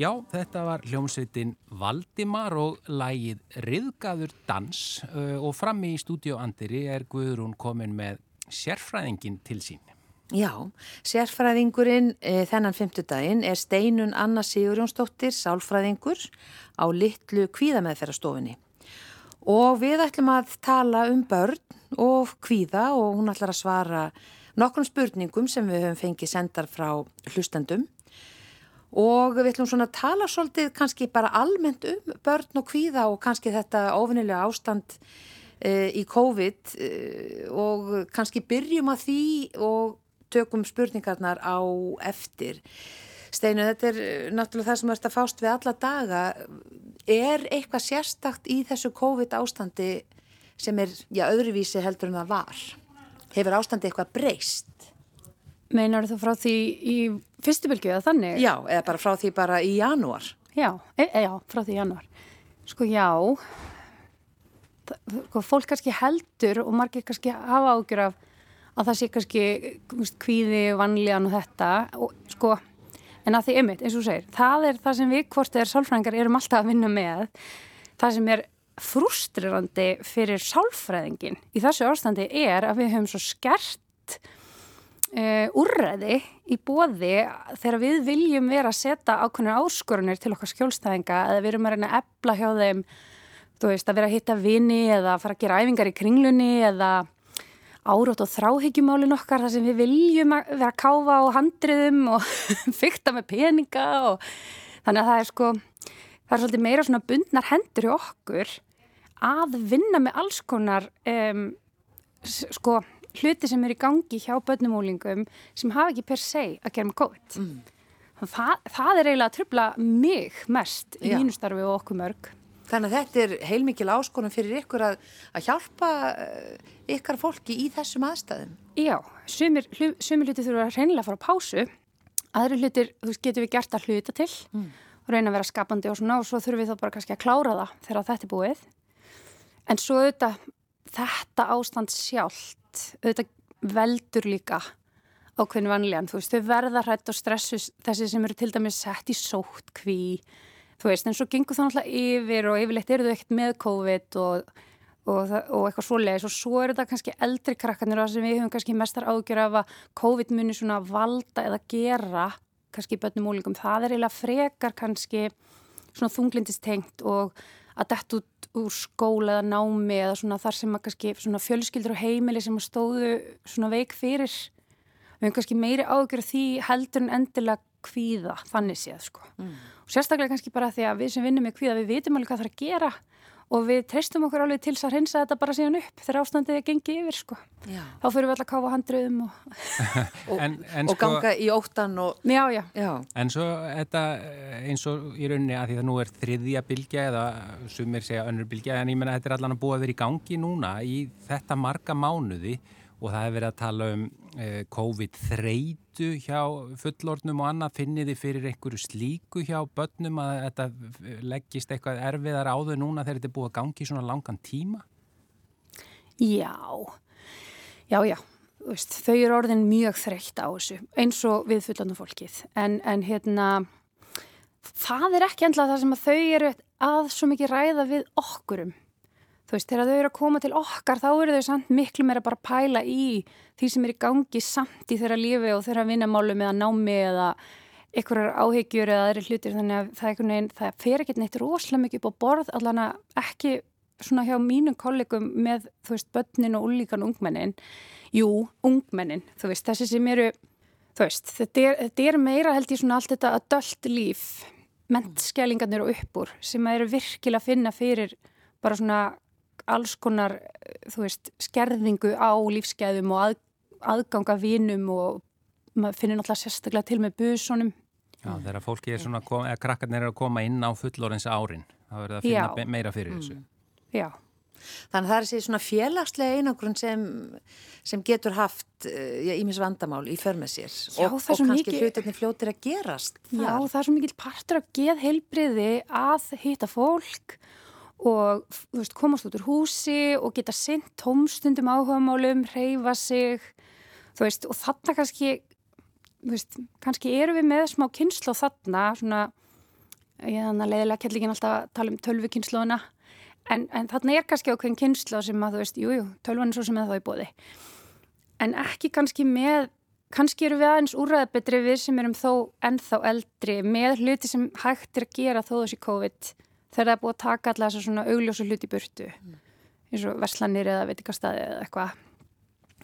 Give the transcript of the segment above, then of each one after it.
Já, þetta var hljómsveitin Valdimar og lægið Riðgaður dans uh, og frammi í stúdíu Andiri er Guðrún komin með sérfræðingin til sín. Já, sérfræðingurinn e, þennan fymtudaginn er Steinun Anna Sigurjónsdóttir, sálfræðingur á litlu kvíðameðferðarstofinni. Og við ætlum að tala um börn og kvíða og hún ætlar að svara nokkrum spurningum sem við höfum fengið sendar frá hlustendum og við ætlum svona að tala svolítið kannski bara almennt um börn og kvíða og kannski þetta ofinilega ástand e, í COVID e, og kannski byrjum að því og tökum spurningarnar á eftir. Steinu, þetta er náttúrulega það sem ert að fást við alla daga. Er eitthvað sérstakt í þessu COVID ástandi sem er, já, öðruvísi heldur en það var? Hefur ástandi eitthvað breyst? Meinar þú frá því í fyrstu bylgu eða þannig? Já, eða bara frá því bara í janúar. Já, e, e, já, frá því í janúar. Sko já, sko, fólk kannski heldur og margir kannski hafa ágjur af að það sé kannski kvíði, vanlíðan og þetta og sko, en að því ymmit, eins og segir, það er það sem við hvort eða sálfræðingar erum alltaf að vinna með, það sem er frustrirandi fyrir sálfræðingin í þessu ástandi er að við höfum svo skert uh, úrræði í bóði þegar við viljum vera að setja ákveðinu áskorunir til okkar skjólstæðinga eða við erum að reyna að ebla hjá þeim þú veist að vera að hitta vini eða fara að gera æfingar í kringlunni eða árótt og þráhyggjumálin okkar þar sem við viljum vera að káfa á handriðum og fykta með peninga og þannig að það er sko það er svolítið meira svona bundnar hendur í okkur að vinna með alls konar um, sko hluti sem er í gangi hjá börnumólingum sem hafa ekki per se að gera með COVID. Mm. Það, það er eiginlega að tröfla mig mest í mínu starfi og okkur mörg. Þannig að þetta er heilmikil áskonum fyrir ykkur að, að hjálpa eh, ykkar fólki í þessum aðstæðum. Já, sumir, sumir hluti þurfa að reynilega að fara á pásu, aðri hlutir getur við gert að hluta til mm. og reyna að vera skapandi og svona og svo þurfum við þá bara kannski að klára það þegar þetta er búið. En svo auðvitað þetta ástand sjálft auðvitað, veldur líka ákveðin vanlíðan, þú veist, þau verða hrætt og stressu þessi sem eru til dæmis sett í sótt kví, þú veist, en svo gengur það náttúrulega yfir og yfirleitt eru þau ekkert með COVID og, og, og eitthvað svoleiðis. Og svo eru þetta kannski eldri krakkarnir og það sem við höfum kannski mestar ágjör af að COVID muni svona valda eða gera kannski bönnum úlingum, það er eiginlega frekar kannski svona þunglindistengt og að dett út úr skóla eða námi eða svona þar sem að kannski svona fjölskyldur og heimili sem að stóðu svona veik fyrir. Við höfum kannski meiri ágjör því heldur en endilega kvíða þannig séð sko. Mm. og sérstaklega kannski bara því að við sem vinnum með kvíða við vitum alveg hvað það er að gera og við treystum okkur alveg til að hreinsa þetta bara síðan upp þegar ástandið er gengið yfir sko. þá fyrir við alltaf að káfa handröðum og, og, en, en og sko, ganga í óttan og... já, já. já, en svo þetta eins og í rauninni að því að nú er þriðja bylgja eða sumir segja önnur bylgja en ég menna þetta er allan að búa að vera í gangi núna í þetta marga mánuði og það hefur verið að tala um eh, COVID-þreitu hjá fullornum og annað, finnir þið fyrir einhverju slíku hjá börnum að þetta leggist eitthvað erfiðar á þau núna þegar þetta er búið að gangi svona langan tíma? Já, já, já, Vist, þau eru orðin mjög þreytt á þessu eins og við fullornum fólkið. En, en hérna það er ekki endla það sem að þau eru að svo mikið ræða við okkurum þú veist, þegar þau eru að koma til okkar þá eru þau samt miklu meira bara að pæla í því sem er í gangi samt í þeirra lífi og þeirra vinnamálu með að námi eða einhverjar áhegjur eða aðri hlutir. Þannig að það, neginn, það fer ekki neitt rosalega mikið upp á borð allan að ekki svona hjá mínum kollegum með þú veist, börnin og úlíkan ungmennin. Jú, ungmennin, þú veist, þessi sem eru þú veist, þetta er, þetta er meira held ég svona allt þetta að dölt líf mentskjælingarnir og uppur sem eru virkilega að finna fyrir bara svona alls konar, þú veist, skerðingu á lífsgæðum og að, aðganga vinum og maður finnir náttúrulega sérstaklega til með busunum. Já, þegar fólki er svona, eða krakkarnir eru að koma inn á fullorins árin, þá verður það að finna Já. meira fyrir þessu. Mm. Já. Þannig að það er þessi svona félagslega einangrun sem, sem getur haft ímis uh, vandamál í för með sér Já, og, og kannski mikil... hlutinni fljótir að gerast. Þar. Já, það er svo mikil partur að geð heilbriði að hitta fólk og veist, komast út úr húsi og geta sendt tómstundum áhugamálum, reyfa sig veist, og þarna kannski veist, kannski eru við með smá kynslu þarna svona, ég þannig að leiðilega kellingin alltaf að tala um tölvukynnslóðuna en, en þarna er kannski ákveðin kynnslóð sem að þú veist, jújú, tölvan er svo sem er þá í bóði en ekki kannski með kannski eru við aðeins úræðabetri við sem erum þó ennþá eldri með hluti sem hægt er að gera þó þessi COVID þegar það er búið að taka alltaf þessar svona augljósu hluti burtu mm. eins og verslanir eða veitikastæði eða eitthvað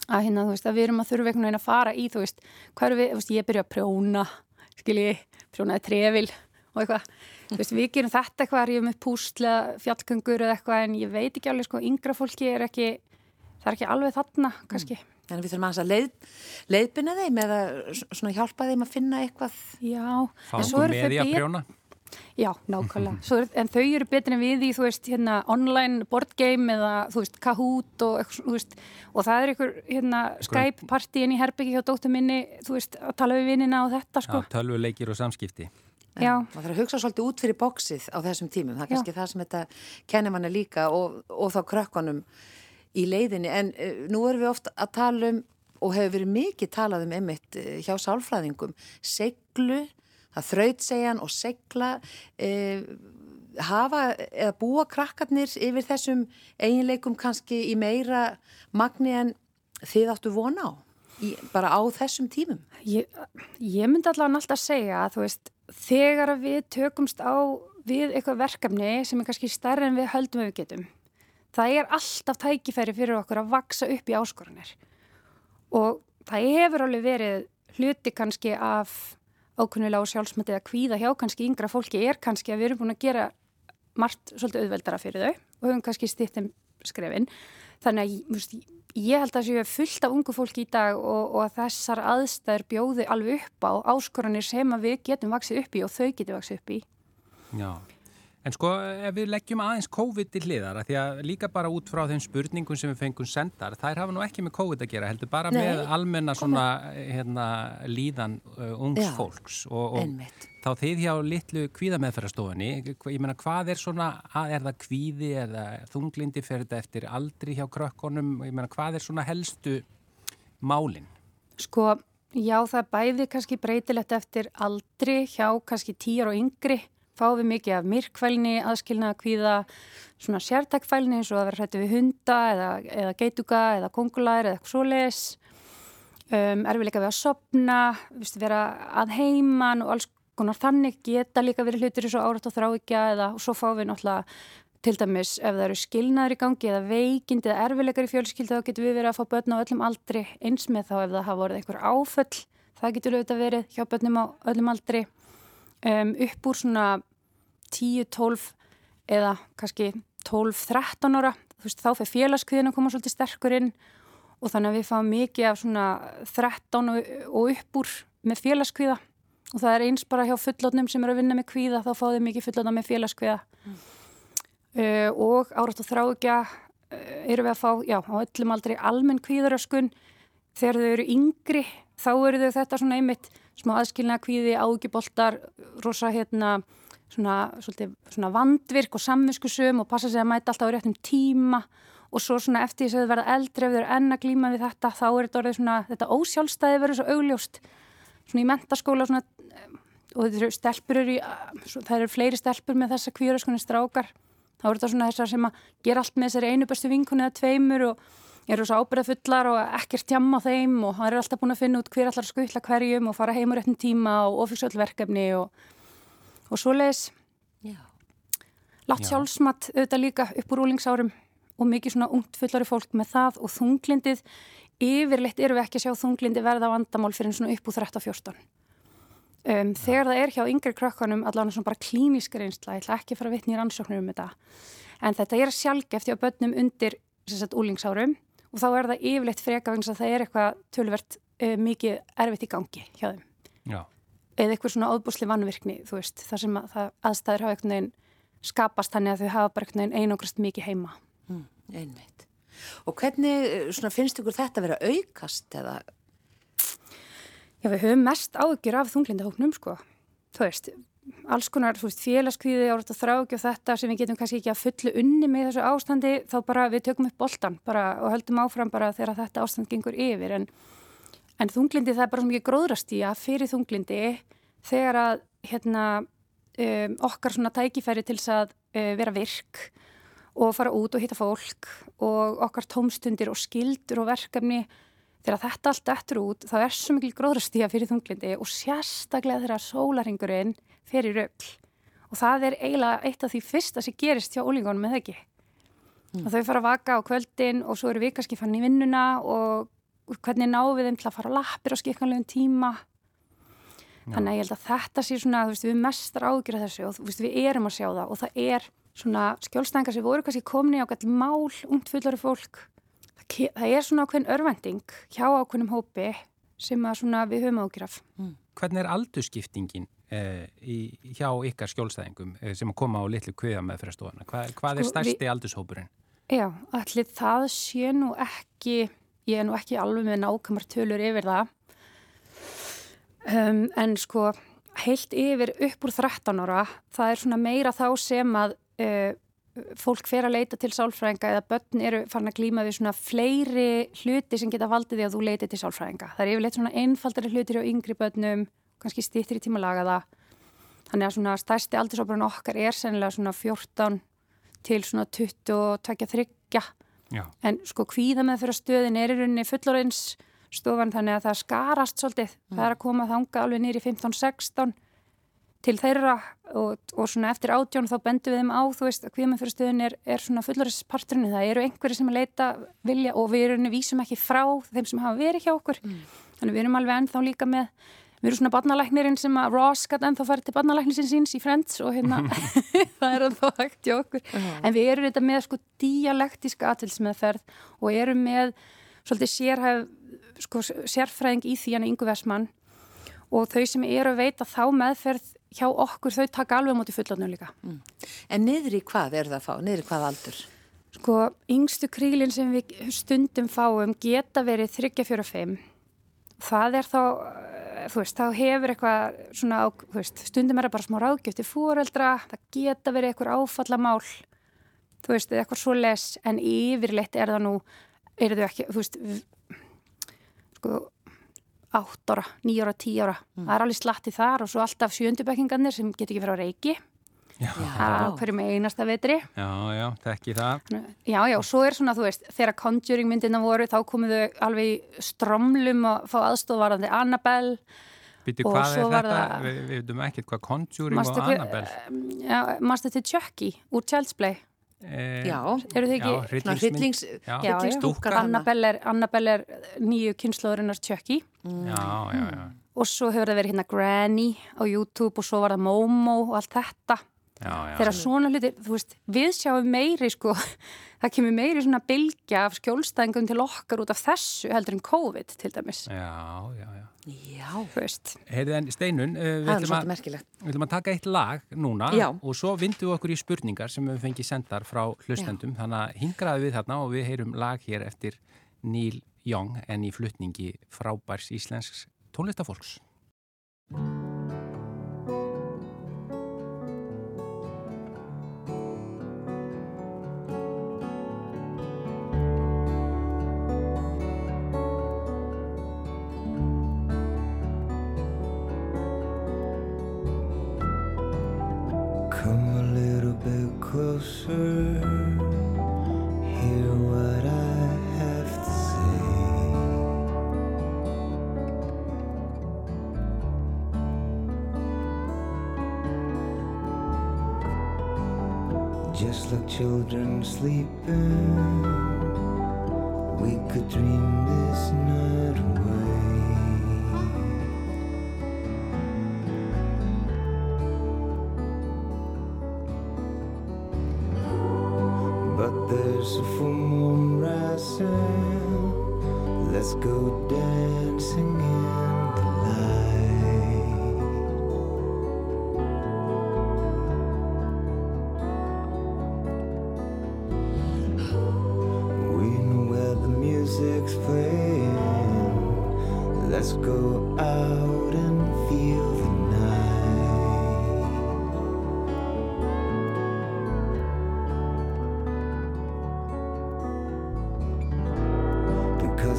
að hérna þú veist að við erum að þurfa einhvern veginn að fara í þú veist hvað eru við, þú veist ég byrja að prjóna skilji, prjónaði trefil og eitthvað, þú veist við gerum þetta eitthvað er ég með púsla, fjallgöngur eða eitthvað en ég veit ekki alveg sko, yngra fólki er ekki, það er ekki alveg þarna kannski. Mm. Þannig við þurfum að leið, leiðbina þeim eða svona hjálpa þeim að finna eitthvað. Já. Fástu með í að prjóna? Já, nákvæmlega. Er, en þau eru betur en við í, þú veist, hérna, online board game eða, þú veist, Kahoot og eitthvað, þú veist, og það er einhver, hérna, Skype-partíin í Herbyggi hjá dóttu minni, þú veist, að tala við vinnina og þetta, sko. Já, tölvuleikir og samskipti. En Já. Það þarf að hugsa svolítið út fyrir bóksið á þessum tímum. Það er kannski Já. það sem þetta kennir manni líka og, og þá krökkunum í leiðinni en uh, nú erum við ofta að tala um og hefur verið mikið talað um einmitt uh, hjá sálfræðingum seglu, það þrautsegjan og segla uh, hafa eða búa krakkarnir yfir þessum eiginleikum kannski í meira magni en þið áttu vona á í, bara á þessum tímum? Ég, ég myndi allavega alltaf segja að þú veist þegar við tökumst á við eitthvað verkefni sem er kannski stærri en við höldum við getum það er alltaf tækifæri fyrir okkur að vaksa upp í áskoranir. Og það hefur alveg verið hluti kannski af ákunnilega og sjálfsmættið að kvíða hjá kannski yngra fólki er kannski að við erum búin að gera margt svolítið auðveldara fyrir þau og höfum kannski stýttum skrefin. Þannig að veist, ég held að það séu fullt af ungu fólki í dag og, og að þessar aðstæður bjóði alveg upp á áskoranir sem við getum vaksið upp í og þau getum vaksið upp í. Já En sko ef við leggjum aðeins COVID til hliðar að því að líka bara út frá þeim spurningum sem við fengum sendar, þær hafa nú ekki með COVID að gera, heldur bara Nei, með almenna svona hérna, líðan uh, ungs Já, fólks. Og, og þá þið hjá litlu kvíðameðferðarstofunni, ég menna hvað er svona, er það kvíði eða þunglindi fyrir þetta eftir aldri hjá krökkonum, ég menna hvað er svona helstu málinn? Sko, já það bæði kannski breytilegt eftir aldri hjá kannski tíjar og yngri fáum við mikið af myrkvælni, aðskilnaða kvíða, svona sértækfælni eins og að vera hrættu við hunda eða, eða geituga eða kongulæri eða eitthvað svo les. Um, er við líka við að sopna, viðstu, vera að heiman og alls konar þannig geta líka verið hlutir eins og árat og þráikja eða og svo fáum við náttúrulega til dæmis ef það eru skilnaður í gangi eða veikind eða erfilegar í fjölskyldu þá getur við verið að fá börn á öllum aldri eins með þá ef það hafa verið einhver áföll það getur auðvitað verið hjá börnum á öllum aldri um, upp úr svona 10-12 eða kannski 12-13 ára. Veist, þá fyrir félagskviðin að koma svolítið sterkur inn og þannig að við fáum mikið af svona 13 og upp úr með félagskviða. Og það er eins bara hjá fullotnum sem eru að vinna með kviða þá fáum við mikið fullotna með félagskviða. Mm. uh, og árat og þrákja uh, eru við að fá, já, á öllum aldrei almenn kviðaröskun þegar þau eru yngri þá eru þau þetta svona einmitt smá aðskilna kviði, ágiboltar rosa hérna svona, svolítið, svona vandvirk og samvinskusum og passa sig að mæta alltaf á réttum tíma. Og svo svona eftir þess að þau verða eldri ef þau eru enn að glýma við þetta þá er þetta orðið svona, þetta ósjálfstæði verður svo augljóst. Svona í mentaskóla svona, og þetta eru stelpur eru í, það eru fleiri stelpur með þessa kvíra svona strákar. Þá er þetta svona þessar sem að gera allt með þessari einu bestu vinkunni eða tveimur og eru svo ábyrðafullar og ekkert tjamma þeim og hann er alltaf búin að finna út hver allar skutla hverjum og fara heim á réttum tíma og ofisöldverkefni og og svo leiðis látt sjálfsmatt auðvitað líka upp úr úlingsárum og mikið svona ungt fullari fólk með það og þunglindið. Yfirleitt eru við ekki að sjá þunglindi verða á vandamál fyrir svona upp úr 13-14 um, þegar það er hjá yngri krökkunum allavega svona bara klíníska reynsla ég ætla ekki að fara að vitna í rannsóknir um þetta en þetta er sjálfgeft hjá börnum undir sagt, úlingsárum og þá er það yfirleitt freka vegna að það er eitthvað tölvert uh, mikið erfitt í gangi hjá þeim. Já eða eitthvað svona óbúsli vannvirkni, þú veist, þar sem að aðstæður hafa eitthvað einn skapast þannig að þau hafa bara eitthvað einn einograst mikið heima. Mm, einmitt. Og hvernig svona, finnst ykkur þetta að vera aukast eða? Já, við höfum mest ágjur af þunglindahóknum, sko. Þú veist, alls konar, þú veist, félagskvíði, árat og þráki og þetta sem við getum kannski ekki að fullu unni með þessu ástandi, þá bara við tökum upp boltan bara og höldum áfram bara þegar þetta ástand gengur yfir, en En þunglindi það er bara svo mikið gróðrast í að fyrir þunglindi þegar að hérna, um, okkar svona tækifæri til þess að uh, vera virk og fara út og hitta fólk og okkar tómstundir og skildur og verkefni þegar þetta allt eftir út þá er svo mikil gróðrastíða fyrir þunglindi og sérstaklega þegar sólaringurinn fer í rögl og það er eiginlega eitt af því fyrsta sem gerist hjá ólingunum með ekki mm. þau fara að vaka á kvöldin og svo eru við kannski fann í vinnuna og hvernig náum við þeim til að fara að lappir á skikkanlegum tíma Já. þannig að ég held að þetta sé svona veist, við mestar ágjur þessu og veist, við erum að sjá það og það er svona skjólstængar sem voru kannski komni á gæti mál ungt fullari fólk það, það er svona ákveðin örvending hjá ákveðnum hópi sem við höfum ágjur af mm. Hvernig er aldurskiptingin eh, í, hjá ykkar skjólstæðingum eh, sem að koma á litlu kviða með fyrir stofana? Hva, hvað er sko, stærsti aldurshópurinn? Já, allir það sé nú ekki, ég er nú ekki alveg með nákvæmar tölur yfir það, um, en sko heilt yfir upp úr 13 ára, það er svona meira þá sem að uh, fólk fer að leita til sálfræðinga eða börn eru farin að glýma við svona fleiri hluti sem geta valdið því að þú leiti til sálfræðinga. Það er yfirleitt svona einfaldari hlutir á yngri börnum, kannski stýttir í tíma lagaða. Þannig að svona stærsti aldursóparinn okkar er sennilega svona 14 til svona 22-23 en sko hvíða með fyrir stöðin er í rauninni fullorins stofan þannig að það skarast svolítið mm. það er að koma þanga alveg nýri 15-16 til þeirra og, og svona eftir átjón þá bendum við þeim á þú veist að hvíða með fyrir stöðin er, er svona fullorinsparturinn það eru einhverju sem að leita vilja og við erum vísum ekki frá þeim sem hafa verið hjá okkur mm. þannig við erum alveg ennþá líka með Við erum svona barnalæknirinn sem að Ross gæti ennþá farið til barnalæknisinn síns í Friends og hérna það er ennþá hægt í okkur. Uh -huh. En við erum þetta með sko dialektíska atilsmeðferð og erum með svolítið sérhæf, sko, sérfræðing í því hann yngu versmann og þau sem eru að veita þá meðferð hjá okkur þau taka alveg mútið fullotnum líka. Mm. En niður í hvað er það að fá? Niður í hvað aldur? Sko, yngstu krílinn sem við stundum fáum geta verið 34-5. Það er þá þú veist, þá hefur eitthvað svona, þú veist, stundum er það bara smá ráðgjöfti fóreldra, það geta verið eitthvað áfallamál, þú veist, eitthvað svo les, en yfirleitt er það nú, er þau ekki, þú veist, sko, átt ára, nýjára, tíjára, mm. það er alveg slatti þar og svo alltaf sjöndubekkingarnir sem getur ekki verið á reiki á hverjum einasta vetri. Já, já, þekki það. Já, já, og svo er svona, þú veist, þegar Conjuring myndina voru, þá komuðu alveg í strömlum að fá aðstofvarandi Annabelle. Býtu, hvað er þetta? Það... Við, við veitum ekkert hvað Conjuring og Annabelle Já, maður stætti Chucky úr Child's Play? Eh, já, eru þið ekki hryllings, hryllingstúkar Annabelle er, er nýju kynnslóðurinnar Chucky. Mm. já, já, já. og svo hefur það verið hérna Granny á YouTube og svo var það Momo og allt þetta þegar svona hluti, þú veist, við sjáum meiri sko, það kemur meiri svona bilgja af skjólstæðingum til okkar út af þessu heldur en COVID til dæmis. Já, já, já. Já, þú veist. Heyrðu en Steinun, uh, við ætlum að taka eitt lag núna já. og svo vindum við okkur í spurningar sem við fengið sendar frá hlustendum, já. þannig að hingraðu við þarna og við heyrum lag hér eftir Neil Young en í flutningi frábærs íslensks tónlistafólks closer, hear what I have to say. Just like children sleeping, we could dream this night away.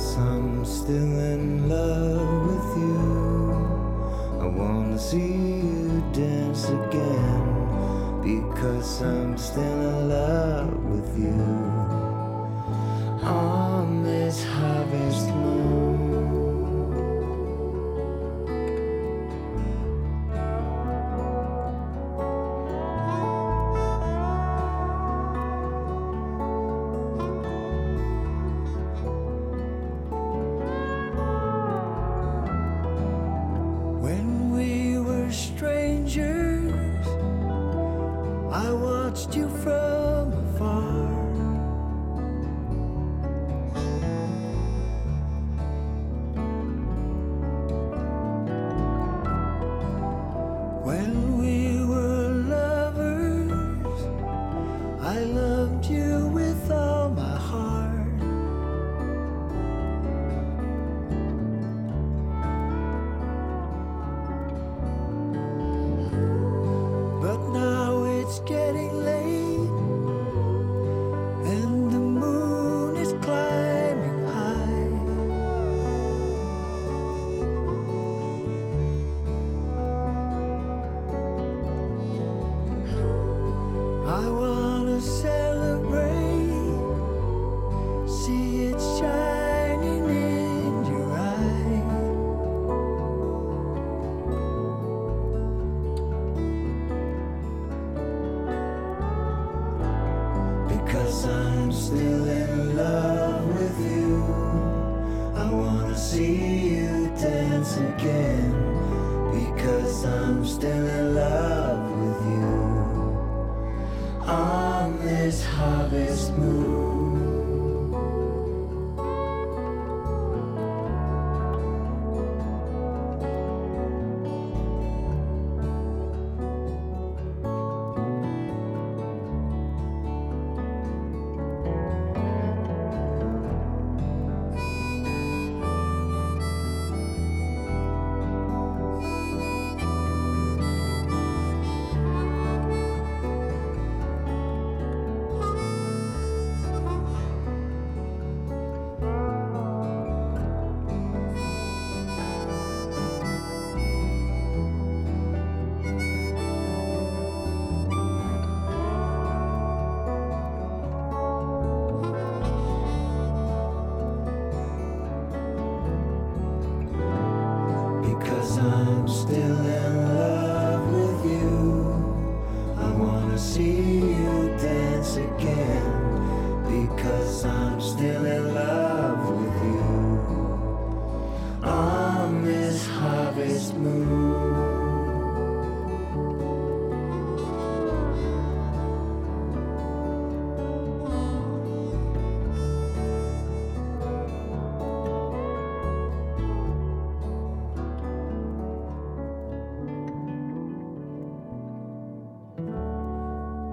guess I'm still in love with you. I wanna see you dance again because I'm still in love with you. On this harvest moon.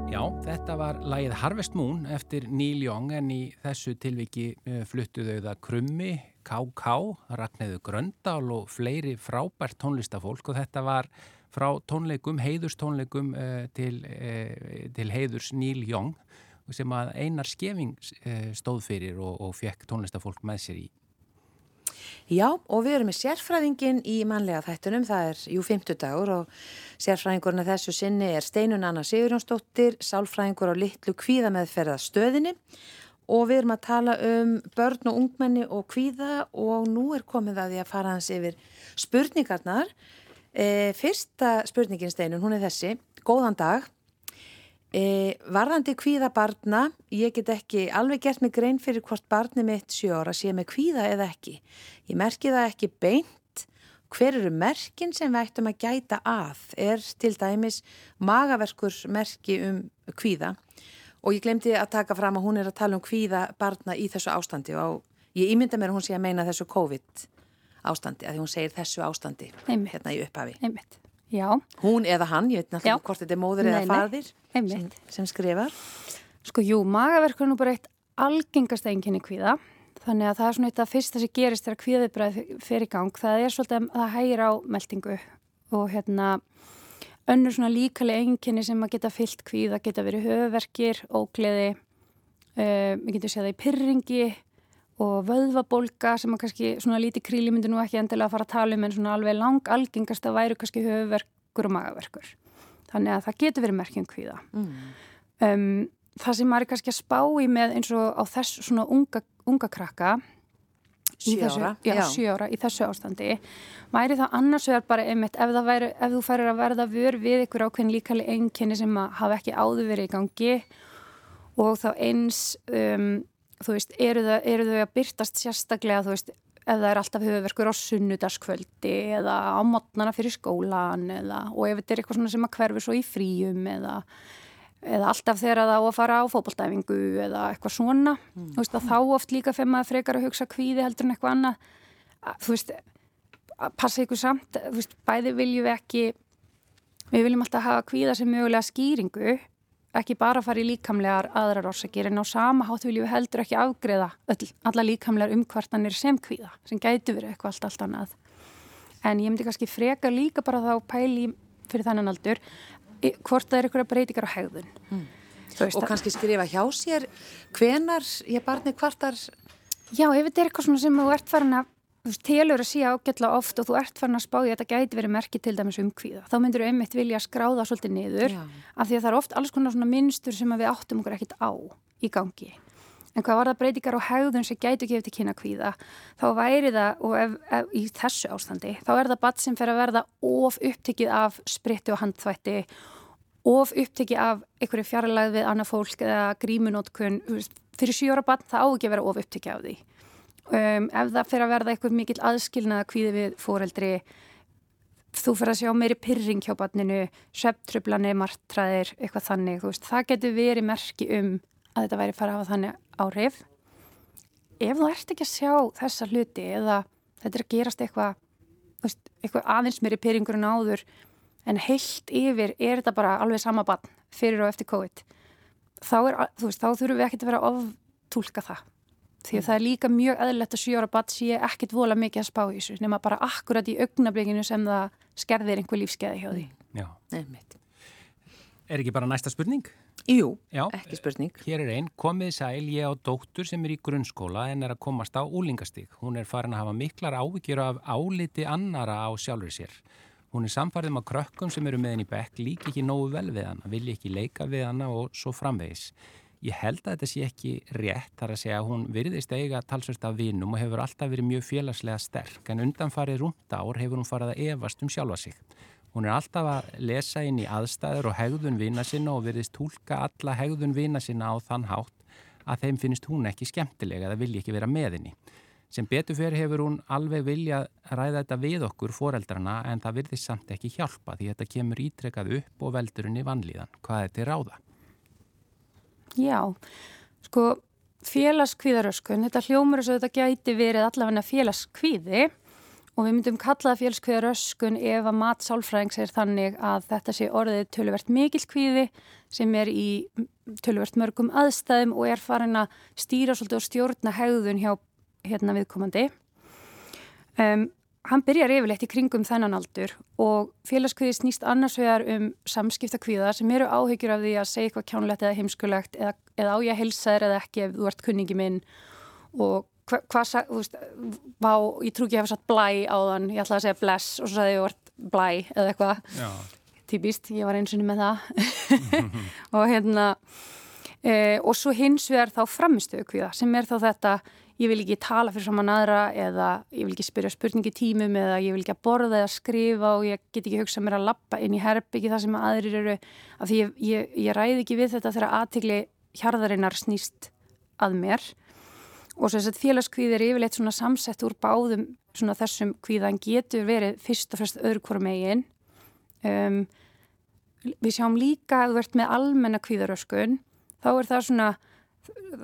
Já, þetta var lagið Harvest Moon eftir Neil Young en í þessu tilviki uh, fluttuðu það Krummi, K.K., Ragnæðu Gröndal og fleiri frábært tónlistafólk og þetta var frá tónleikum, heiðurstónleikum uh, til, uh, til heiðurs Neil Young sem að Einar Skeving uh, stóð fyrir og, og fekk tónlistafólk með sér í. Já, og við erum með sérfræðingin í mannlega þættunum, það er jú 50 dagur og sérfræðingurinn að þessu sinni er Steinun Anna Sigurjónsdóttir, sálfræðingur á litlu kvíða meðferða stöðinni og við erum að tala um börn og ungmenni og kvíða og nú er komið að því að fara hans yfir spurningarnar. E, fyrsta spurningin Steinun, hún er þessi, góðan dag. E, varðandi kvíða barna, ég get ekki alveg gert mig grein fyrir hvort barni mitt sjóra sé með kvíða eða ekki. Ég merki það ekki beint. Hver eru merkin sem við ættum að gæta að? Er til dæmis magaverkur merki um kvíða? Og ég glemdi að taka fram að hún er að tala um kvíða barna í þessu ástandi og ég ímynda mér að hún sé að meina þessu COVID ástandi, að því hún segir þessu ástandi Einmitt. hérna í upphafi. Einmitt. Já, Hún eða hann, ég veit náttúrulega hvort þetta er móður eða nei. faðir sem, sem skrifar. Sko, jú, magaverkur er nú bara eitt algengasta einkenni kvíða. Þannig að það er svona eitt af fyrsta sem gerist þegar kvíðibræð fer í gang. Það er svolítið að það hægir á meldingu og hérna önnur svona líkali einkenni sem að geta fyllt kvíða, geta verið höfverkir, ógleði, við getum séð það í pyrringi og vöðvabólga sem að kannski svona lítið kríli myndi nú ekki endilega að fara að tala um en svona alveg lang algengast að væru kannski höfuverkur og magaverkur. Þannig að það getur verið merkjum kvíða. Mm. Um, það sem maður er kannski að spá í með eins og á þess svona unga, unga krakka Sjóra, já, sjóra í þessu ástandi væri það annars vegar bara einmitt ef, væri, ef þú færir að verða vör við ykkur ákveðin líkali enginni sem hafa ekki áður verið í gangi og þá eins um, þú veist, eru þau, eru þau að byrtast sérstaklega, þú veist, ef það er alltaf höfuverkur á sunnudaskvöldi eða á mótnana fyrir skólan eða, og ef þetta er eitthvað svona sem að hverfi svo í fríum eða, eða alltaf þegar það á að fara á fókbaltæfingu eða eitthvað svona, mm. þú veist, að þá oft líka fyrir maður frekar að hugsa kvíði heldur en eitthvað annað, þú veist, passa ykkur samt, þú veist, bæði viljum við ekki, við viljum alltaf hafa kvíða sem mögulega skýringu ekki bara fara í líkamlegar aðrar orsakir en á sama hátt viljum við heldur ekki afgreða öll, alla líkamlegar umkvartanir sem kvíða, sem gætu verið eitthvað allt, allt annað. En ég myndi kannski freka líka bara þá pæli fyrir þannan aldur hvort það er eitthvað breytingar á hegðun. Mm. Og kannski skrifa hjá sér hvenar ég barni kvartar? Já, ef þetta er eitthvað sem þú ert farin að þú veist, telur að sé ágjalla oft og þú ert farin að spá í að þetta gæti verið merkið til dæmis um kvíða. Þá myndur þú einmitt vilja skráða svolítið niður Já. af því að það er oft alls konar svona minnstur sem við áttum okkur ekkit á í gangi. En hvað var það breytingar á hegðun sem gætu gefið til kynna kvíða, þá væri það, og ef, ef, í þessu ástandi, þá er það badd sem fer að verða of upptikið af spritti og handþvætti, of upptikið af einhverju fjarlæð við annað fólk eða grímunótkun, fyrir sjóra badd það á ekki að vera of upptikið af því. Um, ef það fyrir að verða eitthvað mikill aðskilnað að kvíði við fóreldri þú fyrir að sjá meiri pyrring hjá barninu, söptröflani, martræðir, eitthvað þannig, veist, það getur verið merki um að þetta væri fara að hafa þannig áhrif. Ef þú ert ekki að sjá þessa hluti eða þetta er að gerast eitthvað, veist, eitthvað aðeins meiri pyrringur en áður, en heilt yfir er þetta bara alveg sama barn fyrir og eftir COVID, þá, er, veist, þá þurfum við ekki að vera að oftúlka það því að það er líka mjög eðlert að sjóra bat sé ekkit vola mikið að spá í þessu nema bara akkurat í augnablikinu sem það skerðir einhver lífskeiði hjá því. Já, nefnitt Er ekki bara næsta spurning? Jú, Já, ekki spurning. Hér er einn, komið sæl ég á dóttur sem er í grunnskóla en er að komast á úlingastík Hún er farin að hafa miklar ávíkjur af áliti annara á sjálfur sér. Hún er samfarið með krökkum sem eru með henni í bekk líka ekki nógu vel við hana, vilja ekki leika við hana og svo framvegis Ég held að þetta sé ekki rétt þar að segja að hún virðist eiga talsvöld af vinum og hefur alltaf verið mjög félagslega sterk en undanfarið rúmt ár hefur hún farið að evast um sjálfa sig. Hún er alltaf að lesa inn í aðstæður og hegðun vina sinna og virðist tólka alla hegðun vina sinna á þann hátt að þeim finnst hún ekki skemmtilega eða vilja ekki vera með henni. Sem betur fyrir hefur hún alveg vilja ræða þetta við okkur foreldrana en það virðist samt ekki hjálpa því þetta kemur ítrekkað upp og veldur henni vanlíðan. Hvað er til ráða? Já, sko félagskvíðaröskun, þetta hljómur þess að þetta gæti verið allavega félagskvíði og við myndum kalla það félagskvíðaröskun ef að matsálfræðings er þannig að þetta sé orðið töluvert mikil kvíði sem er í töluvert mörgum aðstæðum og er farin að stýra svolítið og stjórna hegðun hjá hérna viðkomandi. Um, hann byrjar yfirleitt í kringum þennan aldur og félagskviði snýst annars vegar um samskiptakviða sem eru áhyggjur af því að segja eitthvað kjánlegt eða heimskulegt eða, eða á ég að helsa þér eða ekki ef þú ert kunningi minn. Og hvað, hva, þú veist, vá, ég trú ekki að hafa satt blæ á þann, ég ætlaði að segja bless og svo sagði ég að ert blæ eða eitthvað, típist, ég var einsunni með það. Og hérna e, og svo hins vegar þá framistöðu kviða sem er þá þetta ég vil ekki tala fyrir saman aðra eða ég vil ekki spyrja spurningi tímum eða ég vil ekki að borða eða skrifa og ég get ekki hugsað mér að lappa inn í herbyggi það sem aðrir eru. Af því ég, ég, ég ræði ekki við þetta þegar aðtikli hjarðarinnar snýst að mér. Og þess að félagskvíð er yfirleitt svona samsett úr báðum svona þessum kvíðan getur verið fyrst og fremst öðru hverju megin. Um, við sjáum líka að þú ert með almenna kvíðaröskun þá er það svona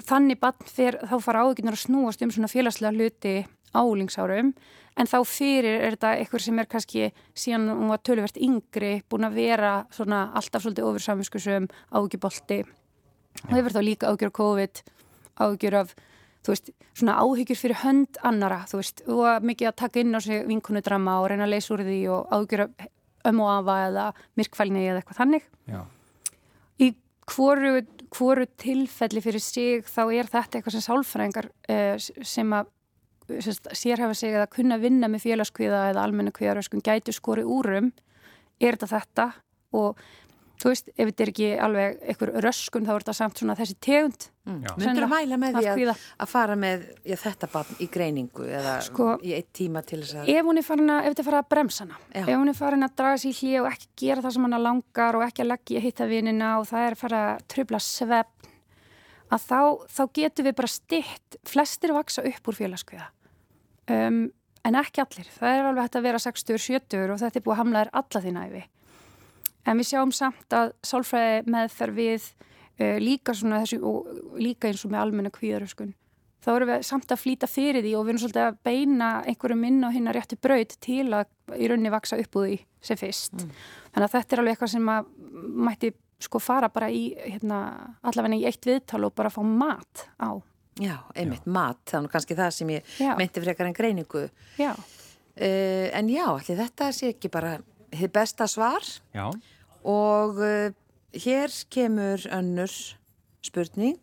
þannig bann fyrir, þá fara áðuginnar að snúast um svona félagslega hluti álingsárum en þá fyrir er þetta eitthvað sem er kannski síðan hún var töluvert yngri búin að vera svona alltaf svolítið ofursamvinskusum áhugibolti og hefur þá líka áhugjur af COVID áhugjur af þú veist, svona áhyggjur fyrir hönd annara, þú veist, og mikið að taka inn á sig vinkunudrama og reyna að leysa úr því og áhyggjur af ömu afa eða myrkfælni eða eitthvað þannig. Já. Hvoru, hvoru tilfelli fyrir sig þá er þetta eitthvað sem sálfræðingar uh, sem að sérhafa sig að kunna vinna með félagskviða eða almenna kviðaröskun gætu skori úrum er þetta þetta og þú veist, ef þetta er ekki alveg einhver röskun þá er þetta samt svona þessi tegund. Mm. Myndur að mæla með því að, að fara með já, þetta barn í greiningu eða sko, í eitt tíma til þess að Ef hún er farin að, ef þetta er farin að bremsa hana já. ef hún er farin að draga sér hlið og ekki gera það sem hana langar og ekki að leggja að hitta vinina og það er að fara að tröfla svefn að þá, þá getur við bara stitt flestir vaksa upp úr félagskviða. Um, en ekki allir. Það er alveg hægt að vera 60-70 og þetta er búið að hamla þér alla því næfi En við sjáum samt að sálfræði meðferð við uh, líka, þessu, líka eins og með almenna kvíðaröskun. Þá erum við samt að flýta fyrir því og við erum svolítið að beina einhverju minna og hinn að rétti braud til að í rauninni vaksa upp úr því sem fyrst. Mm. Þannig að þetta er alveg eitthvað sem að mætti sko fara bara í hérna, allavega í eitt viðtal og bara fá mat á. Já, einmitt já. mat, þannig kannski það sem ég já. meinti frekar en greiningu. Já. Uh, en já, allir þetta sé ekki bara þið besta svar. Já og uh, hér kemur önnur spurning.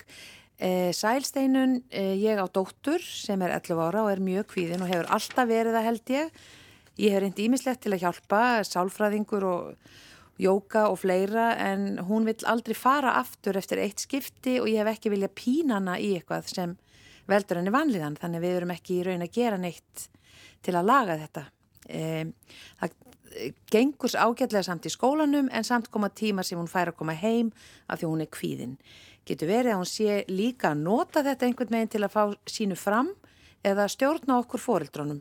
Uh, Sælsteinun, uh, ég á dóttur sem er 11 ára og er mjög kvíðin og hefur alltaf verið að held ég. Ég hef reyndi ímislegt til að hjálpa sálfræðingur og jóka og fleira en hún vil aldrei fara aftur eftir eitt skipti og ég hef ekki vilja pínana í eitthvað sem veldur henni vanliðan þannig við erum ekki í raun að gera neitt til að laga þetta. Um, það gengur ágætlega samt í skólanum en samt koma tíma sem hún fær að koma heim af því hún er kvíðin. Getur verið að hún sé líka að nota þetta einhvern veginn til að fá sínu fram eða stjórna okkur fórildrónum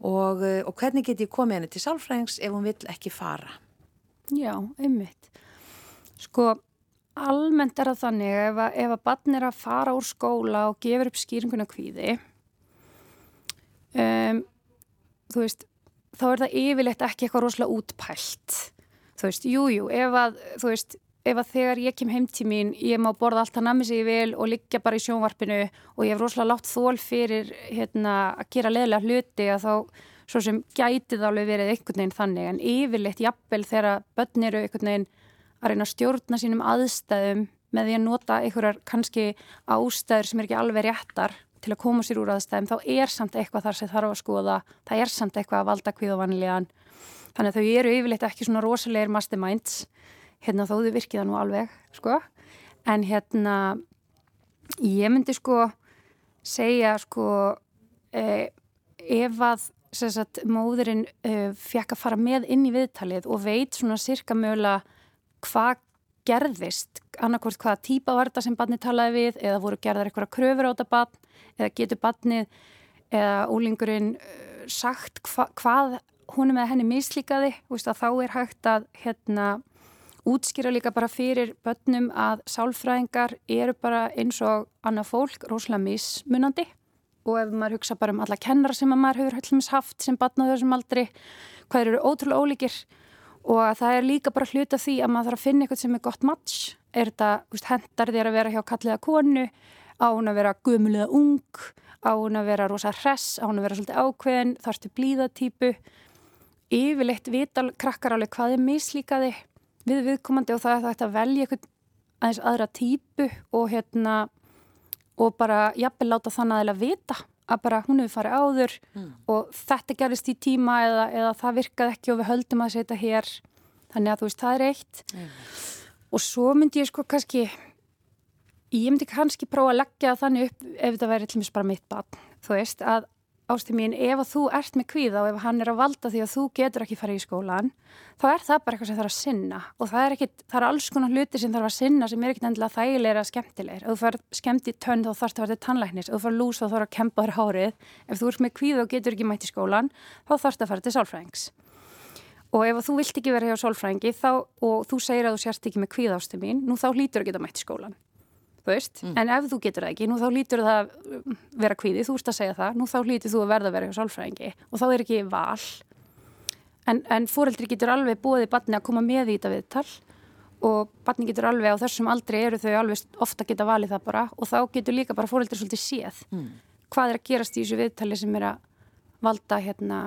og, eh, og hvernig get ég komið henni til sálfræðings ef hún vill ekki fara? Já, einmitt. Sko, almennt er það þannig ef að, ef að barn er að fara úr skóla og gefur upp skýringuna kvíði um, þú veist þá er það yfirleitt ekki eitthvað rosalega útpælt. Þú veist, jújú, jú, ef að þú veist, ef að þegar ég kem heim til mín ég má borða allt að namni sig vel og liggja bara í sjónvarpinu og ég hef rosalega látt þól fyrir hérna að gera leðilega hluti að þá svo sem gætið alveg verið einhvern veginn þannig. En yfirleitt jafnvel þegar börn eru einhvern veginn að reyna að stjórna sínum aðstæðum með því að nota einhverjar kannski ástæður sem er ekki alveg réttar til að koma sér úr aðstæðum þá er samt eitthvað þar sem þarf að skoða það er samt eitthvað að valda kvíð og vanlíðan þannig að þau eru yfirleitt ekki svona rosalegir masterminds hérna þó þau virkið það nú alveg sko. En hérna ég myndi sko segja sko eh, ef að sagt, móðurinn eh, fekk að fara með inn í viðtalið og veit svona cirka mögulega hvað gerðist annarkvært hvaða típa var þetta sem barni talaði við eða voru gerðar eitthvað kröfur á þetta barn eða getur barnið eða úlingurinn uh, sagt hva, hvað húnum eða henni mislíkaði? Þá er hægt að hérna, útskýra líka bara fyrir börnum að sálfræðingar eru bara eins og annað fólk rosalega mismunandi. Og ef maður hugsa bara um alla kennara sem maður hefur höllumins haft sem barn á þessum aldri hvað eru ótrúlega ólíkir og það er líka bara hluta því að maður þarf að finna eitthvað sem er gott match. Er þetta, hendar þér að vera hjá kalliða konu? Á hún að vera gumulega ung? Á hún að vera rosa hress? Á hún að vera svolítið ákveðin, þarftu blíðatýpu yfirleitt vital krakkar alveg hvað er mislíkaði við viðkomandi og það er þetta að velja eitthvað aðeins aðra týpu og hérna og bara jafnvel láta þannig að vita að bara hún hefur farið áður mm. og þetta gerist í tíma eða, eða það virkaði ekki og við höldum að setja hér þannig að þú veist, það er eitt mm. og svo myndi ég sko kannski ég myndi kannski prófa að leggja þannig upp ef þetta væri til og meins bara mitt barn þú veist, að ástu mín, ef þú ert með kvíða og ef hann er að valda því að þú getur ekki farið í skólan, þá er það bara eitthvað sem þarf að sinna og það er, ekkit, það er alls konar hluti sem þarf að sinna sem er ekkit endilega þægilega skemmtilegir. Ef þú fær skemmt í tönn þá þarfst að vera til tannlæknis, ef þú fær lús þá þarf að kempa þér hárið, ef þú ert með kvíða og getur ekki mætt í skólan, þá þarfst að fara til sálfræðings. Og ef þú vilt ekki vera hjá sálfræðingi þá, og þú segir að þú sérst ekki með kvíða ástu mín, nú þá hlýtur að geta mætt í skólan mm. en ef þú getur það ekki, nú þá lítur það að vera kvíði, þú ert að segja það nú þá lítur þú að verða að vera hjá sálfræðingi og þá er ekki val. En, en fóreldri getur alveg búið barni að koma með í þetta viðtal og barni getur alveg á þessum aldrei eru þau alveg ofta geta valið það bara og þá getur líka bara fóreldri svolítið séð mm. hvað er að gerast í þessu viðtali sem er að valda, hérna,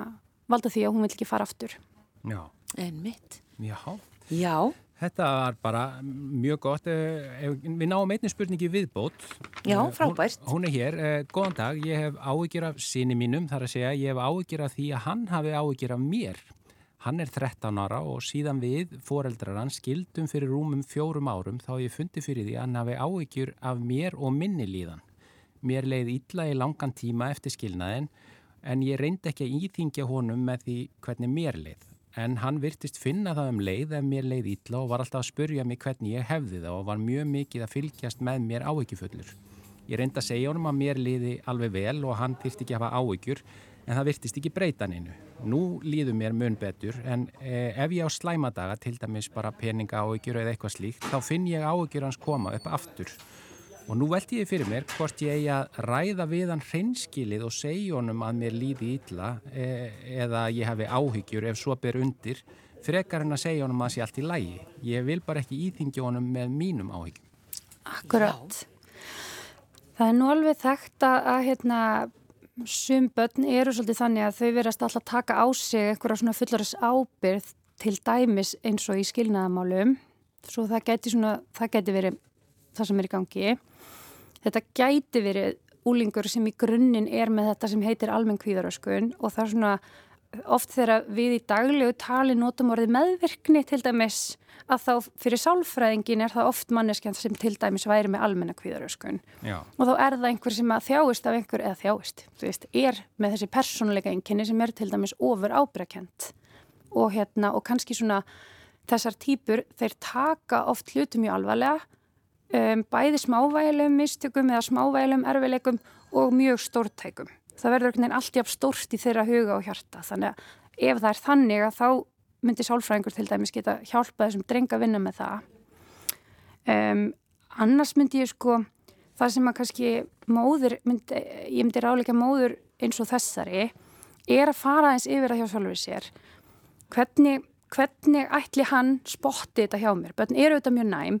valda því að hún vil ekki fara aftur. Já, en mitt Já. Já, Þetta var bara mjög gott. Eh, við náum einni spurningi viðbót. Já, Eh, frábært. Hún, hún er hér. Eh, Góðan dag, ég hef áhyggjur af síni mínum, þar að segja, ég hef áhyggjur af því að hann hafi áhyggjur af mér. Hann er 13 ára og síðan við, foreldrar hann, skildum fyrir rúmum fjórum árum þá ég fundi fyrir því að hann hafi áhyggjur af mér og minni líðan. Mér leið illa í langan tíma eftir skilnaðin en ég reyndi ekki að íþingja honum með því hvernig mér leið. En hann virtist finna það um leið ef mér leið illa og var alltaf að spurja mig hvernig ég hefði það og var mjög mikið að fylgjast með mér áhyggjufullur. Ég reyndi að segja honum að mér liði alveg vel og hann þyrsti ekki að hafa áhyggjur en það virtist ekki breyta neinu. Nú líður mér mun betur en eh, ef ég á slæmadaga, til dæmis bara peninga áhyggjur eða eitthvað slíkt, þá finn ég áhyggjur hans koma upp aftur. Og nú veldi ég fyrir mér hvort ég eigi að ræða við hann hreinskilið og segja honum að mér líði illa e eða ég hafi áhyggjur ef svo ber undir, frekar en að segja honum að það sé allt í lægi. Ég vil bara ekki íþingja honum með mínum áhyggjum. Akkurat. Það er nú alveg þekkt að, að hérna, sum börn eru svolítið þannig að þau verðast alltaf taka á sig einhverja svona fullaris ábyrð til dæmis eins og í skilnaðamálum. Svo það geti, svona, það geti verið það sem er í gangi. Þetta gæti verið úlingur sem í grunninn er með þetta sem heitir almenn kvíðaröskun og það er svona oft þegar við í daglegu tali notum orðið meðvirkni til dæmis að þá fyrir sálfræðingin er það oft manneskjans sem til dæmis væri með almenna kvíðaröskun Já. og þá er það einhver sem að þjáist af einhver eða þjáist, þú veist, er með þessi persónuleika einkenni sem er til dæmis ofur ábyrgakent og hérna og kannski svona þessar típur þeir taka oft hlutum mjög alvarlega um, bæði smávægilegum mistökum eða smávægilegum erfileikum og mjög stórtækum. Það verður einhvern veginn alltaf stórt í þeirra huga og hjarta þannig að ef það er þannig að þá myndi sálfræðingur til dæmis geta hjálpa þessum drenga að vinna með það. Um, annars myndi ég sko það sem að kannski móður, myndi, ég myndi ráleika móður eins og þessari er að fara eins yfir að hjá sjálfur sér. Hvernig, hvernig ætli hann spotti þetta hjá mér? Bönn eru þetta mjög næm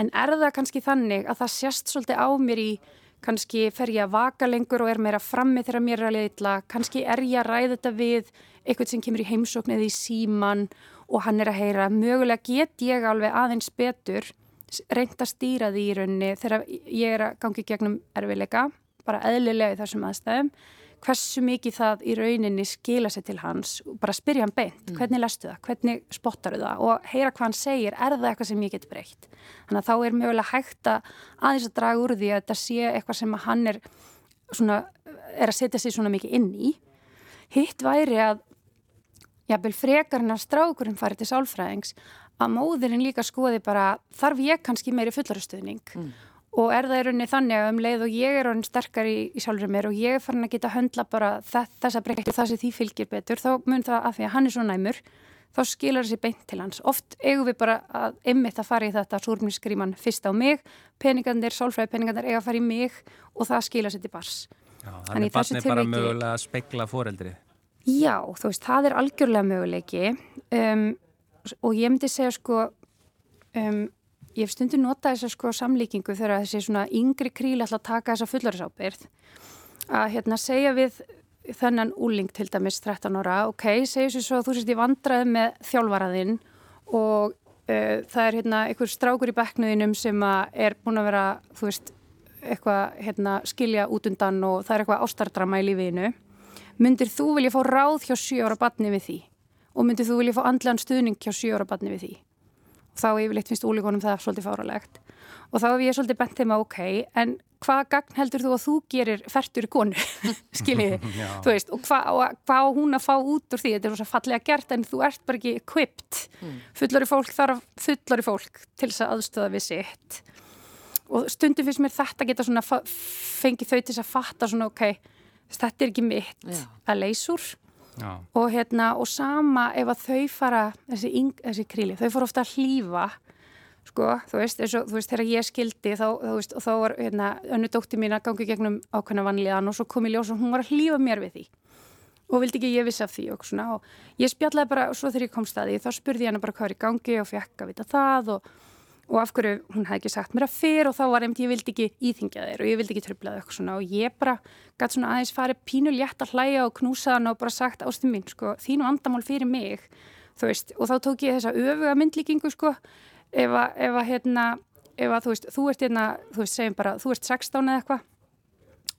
En er það kannski þannig að það sést svolítið á mér í, kannski fer ég að vaka lengur og er meira frammi þegar mér er að leitla, kannski er ég að ræða þetta við eitthvað sem kemur í heimsókn eða í síman og hann er að heyra, mögulega get ég alveg aðeins betur reynd að stýra því í rauninni þegar ég er að gangi gegnum erfileika, bara eðlilega í þessum aðstæðum, hversu mikið það í rauninni skila sér til hans og bara spyrja hann beint, hvernig lestu það, hvernig spottar það og heyra hvað hann segir, er það eitthvað sem ég get breytt. Þannig að þá er mögulega hægt að aðeins að draga úr því að þetta sé eitthvað sem hann er, svona, er að setja sig svona mikið inn í. Hitt væri að jafnvel frekarinn að strákurinn farið til sálfræðings að móðurinn líka skoði bara þarf ég kannski meiri fullarastuðning mm. Og er það í rauninni þannig að um leið og ég er rauninni sterkar í, í sjálfur mér og ég er farin að geta höndla bara þessa breytti það sem því fylgir betur þá mun það að því að hann er svo næmur þá skilar þessi beint til hans. Oft eigum við bara að ymmit að fara í þetta súrmískríman fyrst á mig, peningandir, sálfræði peningandir eiga að fara í mig og það skilar sér til bars. Já, þannig barni bara mögulega að spekla foreldrið. Já, þú veist, það er algjörlega möguleiki um, og ég myndi segja sko, um, ég hef stundu notað þessa sko samlíkingu þegar þessi svona yngri kríli ætla að taka þessa fullarisábyrð að hérna segja við þennan úling til dæmis 13 ára, ok, segjum sér svo að þú sést í vandraði með þjálfaraðinn og uh, það er hérna einhver strákur í bekknuðinum sem er búin að vera, þú veist, eitthvað hérna, skilja út undan og það er eitthvað ástardrama í lífiðinu. Myndir þú vilja fá ráð hjá 7 ára batni við því og myndir þú vilja fá andlegan stuðning hjá 7 ára batni við því? Þá yfirleitt finnst úlingunum það svolítið fáralegt. Og þá hef ég svolítið bent þeim að ok, en hvað gagn heldur þú að þú gerir færtur í konu, skiljiði, þú veist, og hvað hva á hún að fá út úr því, þetta er svo fallega gert en þú ert bara ekki equipped, mm. fullori fólk þarf fullori fólk til þess að aðstöða við sitt. Og stundum finnst mér þetta geta svona fengið þau til þess að fatta svona ok, þetta er ekki mitt Já. að leysur og hérna og sama ef að þau fara, þessi, þessi kríli, þau fara ofta að hlýfa sko, þú veist, og þú veist, þegar ég skildi þá, þú veist, og þá var hérna önnu dótti mín að gangi gegnum ákveðna vanlíðan og svo kom ég ljós og hún var að hlýfa mér við því. Og vildi ekki ég vissi af því og svona og ég spjallaði bara, og svo þegar ég kom staði þá spurði ég hana bara hvað er í gangi og fekk að vita það og, og af hverju hún hefði ekki sagt mér að fyrr og þá var einmitt ég vildi ekki íþingja þeir og ég vildi ekki tröfla þau svona. Og ég bara gæti svona aðeins farið pínu létt að hlæja og knúsa hana og bara sagt ástum mín, sko, þínu andamál fyrir mig þú veist, og þá tók ég þessa öfuga myndlíkingu sko, ef að, ef að hérna, ef að þú veist, þú ert hérna, þú veist, segjum bara, þú ert 16 eða eitthvað.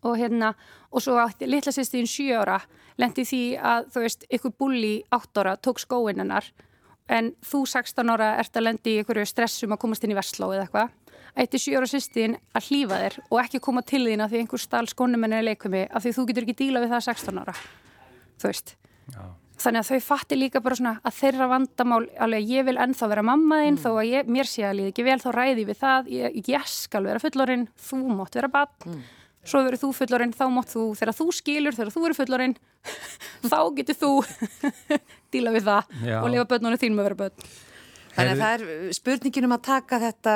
Og hérna, og svo átti litla sýstíðin 7 ára, lendi því að þú veist, ykkur bulli 8 ára tók skóin hennar, en þú 16 ára ert að lendi í ykkur stressum að komast inn í vestló eða eitthvað. Ætti 7 ára sýstíðin að hlýfa þér og ekki koma til þín að því einhver stál skónum henni er leikumi, af því þú getur ekki díla við það 16 ára, þú veist. Já. Þannig að þau fatti líka bara svona að þeirra vandamál, alveg ég vil ennþá vera mammaðinn, mm. þó að ég, mér sé að líði ekki vel þá ræði við það, ég, ég skal vera fullorinn, þú mótt vera bann mm. Svo verður þú fullorinn, þá mótt þú þegar þú skilur, þegar þú verður fullorinn þá getur þú díla við það Já. og lifa börnunum þín með vera börn Þannig að það er spurningin um að taka þetta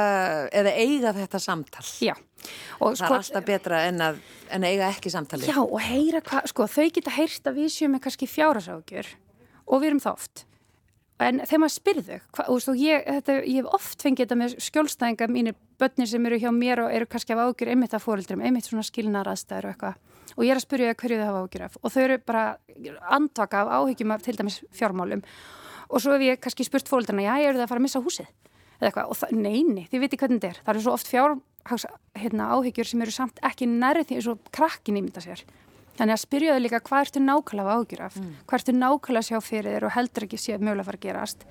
eða eiga þetta samtal. Já. Og það sko, er alltaf betra en að, en að eiga ekki samtali. Já og heyra hvað, sko þau geta heyrst að við séum með kannski fjárasákjur og við erum það oft. En þegar maður spyrðu, hvað, og, ég, þetta, ég hef oft fengið þetta með skjólstæðinga mínir börnir sem eru hjá mér og eru kannski af ágjur einmitt af fóröldrum, einmitt svona skilnar aðstæður og eitthvað. Og ég er að spyrja hverju þau hafa ágjur af. Og þau eru bara andvaka af áhyggjum af til dæmis fjármálum. Og svo hef ég kannski spurt fólkdrarna, já, ég eru það að fara að missa húsið? Eða eitthvað, og það, neini, þið viti hvernig þetta er. Það eru svo oft fjárhags hérna, áhyggjur sem eru samt ekki nærið því eins og krakkin ímynda sér. Þannig að spyrjaðu líka hvað ertu nákvæmlega áhyggjur af? Mm. hvað ertu nákvæmlega sjá fyrir þér og heldur ekki séð mögulega að fara að gerast?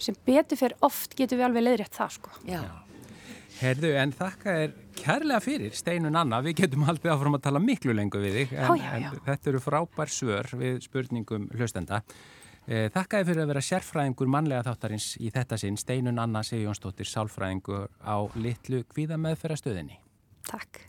Sem betur fyrir oft getur við alveg leiðrétt það sko. Já. Herðu, en þakka er kærlega fyrir Steinun Anna, við getum aldrei áfram að tala miklu lengur við þig en, já, já, já. en þetta eru frábær svör við spurningum hlustenda Eh, þakkaði fyrir að vera sérfræðingur mannlega þáttarins í þetta sinn Steinun Anna Sigjónsdóttir, sálfræðingur á litlu kvíða meðferðastöðinni. Takk.